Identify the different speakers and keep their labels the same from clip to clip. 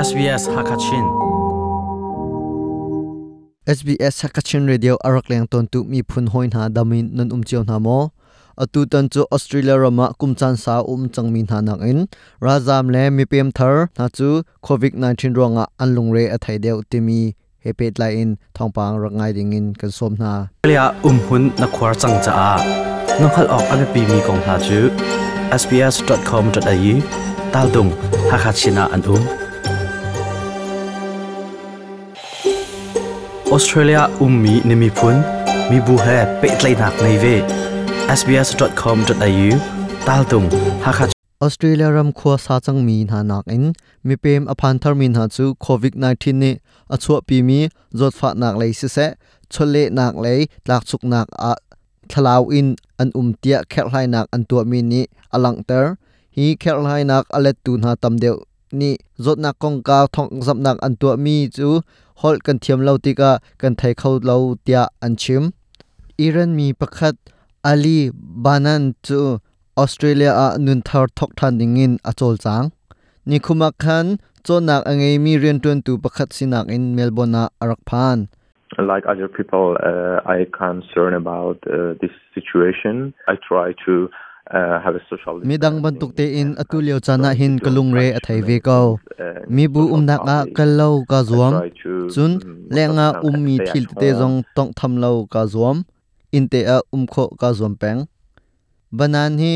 Speaker 1: SBS Hakachin
Speaker 2: SBS Hakachin Radio arak leng ton tu mi phun hoin ha damin nan um chiao na mo atu tan chu Australia rama kumchan sa um changmin ha nak in razam le mi pem thar na chu covid 19 ronga anlung re athai deu timi hepet lai in thongpang rak ngai ding in kan som na
Speaker 1: Lia um hun na khwar chang cha a nokhal ok ame pi mi kong ha chu sbs.com.au tal dung Hakachina an um ออสเตรเลียอุ้มมีนิมิพุนมีบุเฮเปิดเลนักในเว sbs.com.au ตาลตุงฮัก
Speaker 2: ออสเตรเลียรำควาซาจังมีนานักอินมีเปมอพันธ์ทรมินหาจูโควิด -19 นี่อชัวปีมีจดฝานักเลยสิเสชเลนักเลยหลักสุกนักอะทลาวอินอันอุ้มเตียแคลไลนักอันตัวมีนี้อลังเตอร์ฮีแคลไลนักอเลตูนหาตำเดียว ni zot na kong ka thong zam nak an tu mi chu hol kan thiam lo tika kan thai khau lo tia an chim. Iran mi pakhat Ali Banan chu Australia a nun thar thok than dingin a chol chang. Ni khuma khan chonak angai mi rian tun tu pakhat sinak in Melbourne na arak phan.
Speaker 3: Like other people, uh, I concern about uh, this situation. I try to uh, have a social. mi dang ban tuk te in atulio chana hin kalung re a thai ve ko mi bu um nak a kallo
Speaker 2: ka zuam
Speaker 3: chun lenga um mi thil te jong
Speaker 2: tong tham lo ka zuam in te a um kho ka zuam peng banan hi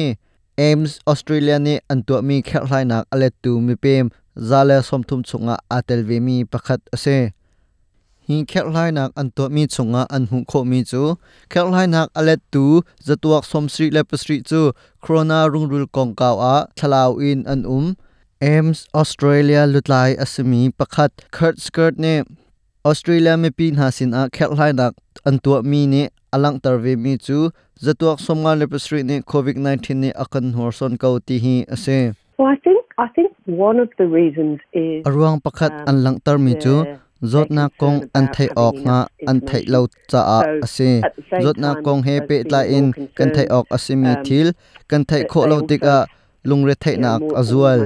Speaker 2: aims australia ni antu mi khel hlai nak ale tu mi pem zale som thum chunga atel ve mi pakhat ase หิงแคลไลนักอันตัวมีชงะอันหุโคมีจูแคลไลนักอเลตตูจะตัวสมสรีเลปสรีจูโครนารุงรุลกองกาวอาทลาวอินอันอุมเอมส์ออสเตรเลียลุดลายอสมีประคัดเคิร์ดสเกิร์ตเนออสเตรเลียไม่ปีนหาสินอาแคลไลนักอันตัวมีเนอลังตารเวมีจูจะตัวสมงานเลปสรีเนโควิด -19 เนอคันฮอร์ซอนกาวตีฮีอเซ
Speaker 4: Well, I think I think one of the reasons is
Speaker 2: arwang pakat an lang tar mi chu zot na kong an thai ok nga an thai lo cha a ase zot na kong he pe tla in kan thai ok asimi thil kan thai kho lo tik a lungre thai nak azual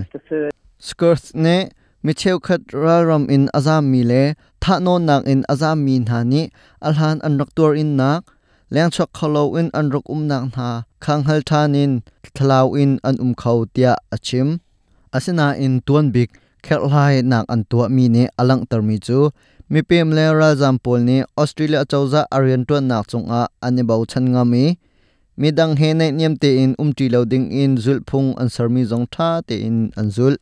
Speaker 2: skirts ne mi cheu khat ral ram in azam mi le. Tha non nak in azam mi na ni. Alhan an doktor in nak. Leng chok kholo in an rok um nak na. Khang hal thanin thlau in an um khau tia achim asina in tuan big khel hai nak an tua mi ne alang tar mi chu. Mi pem le ra zampol ni australia chawza arian tuan nak chung a ani bau chan nga mi. Mi dang he nei niam te in um ti lo in zul phung an sar mi jong tha te in an zul.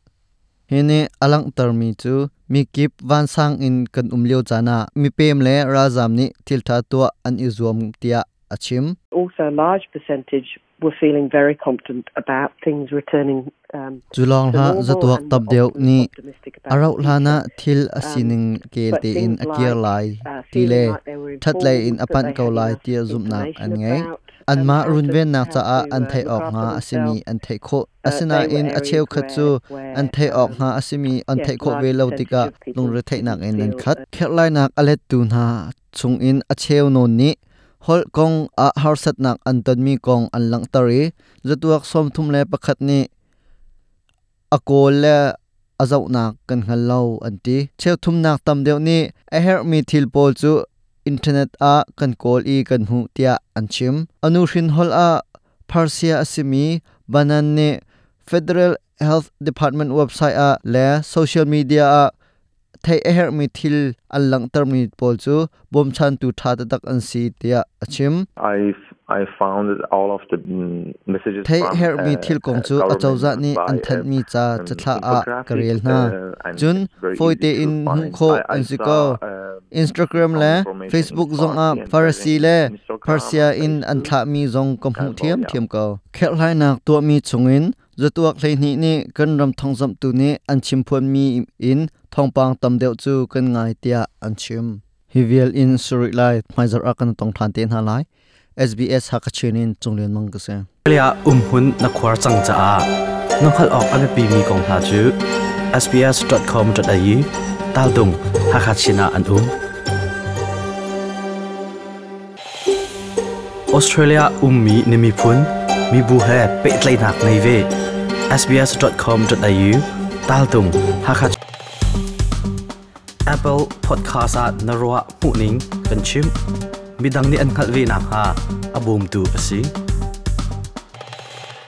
Speaker 2: He ne alang tar mi chu. Mi kip van sang in kan um leo chana mi pem le ra zam ni thil tha tua an izuam tia achim.
Speaker 4: Also a large percentage were feeling very confident about things returning um,
Speaker 2: ha zatuak tab deu ni
Speaker 4: arau the lana
Speaker 2: future. thil asining kel but te in akiar like, lai uh, ti le
Speaker 4: that lai in apan had lai tia zum nak an ngai an um, ma run ven how cha a an uh, thai ok nga asimi
Speaker 2: an thai kho Uh, asina were in a cheu khat chu
Speaker 4: an thai ok um,
Speaker 2: nga asimi an thai kho ve lo tika lung re thai nak in an khat uh, khet lai nak alet tu na chung in a cheu non ni hol kong a har sat nak an ton mi kong an lang tari zatuak som thum le pakhat ni akol le azau nak kan hal lo anti cheu thum nak tam deu ni, a her mi thil pol chu internet a kan kol i kan hu tia an chim. Anu hrin hol a parsia asimi, banan ne federal health department website a le, social media a thei a her mi thil an lang tar mi pol chu bom chan tu tha ta tak an si tia achim.
Speaker 3: I I found all of the mm, messages thei her mi uh, thil kong uh, chu a chawza ni an than uh,
Speaker 2: mi cha um, cha thla a karel na.
Speaker 3: uh, chun very foite in hu find. kho an si ko. uh,
Speaker 2: Instagram le Facebook zong a Farsi le
Speaker 3: Persia in an thla
Speaker 2: mi zong kom hu thiam thiam ko. Khel lai nak to mi chungin zatuak hlei ni ni kan ram thong zam tu ni an chim phon mi in thong pang tam deu chu kan ngai tia an chim hivial in suri lai phaizer akan tong than ten ha lai SBS hakachinin chunglen mang ka se
Speaker 1: Lia um hun na khwar chang cha a nokhal ok ame pi mi kong ha chu sbs.com.au tal dung Hakachina an um Australia ummi nimi phun mi bu he pe tlai nak nei ve sbs.com.au តាល់ទុងហាក់ Apple Podcast at Narwa Puning Kanchim Midang ni an khalvi na ha abum tu asi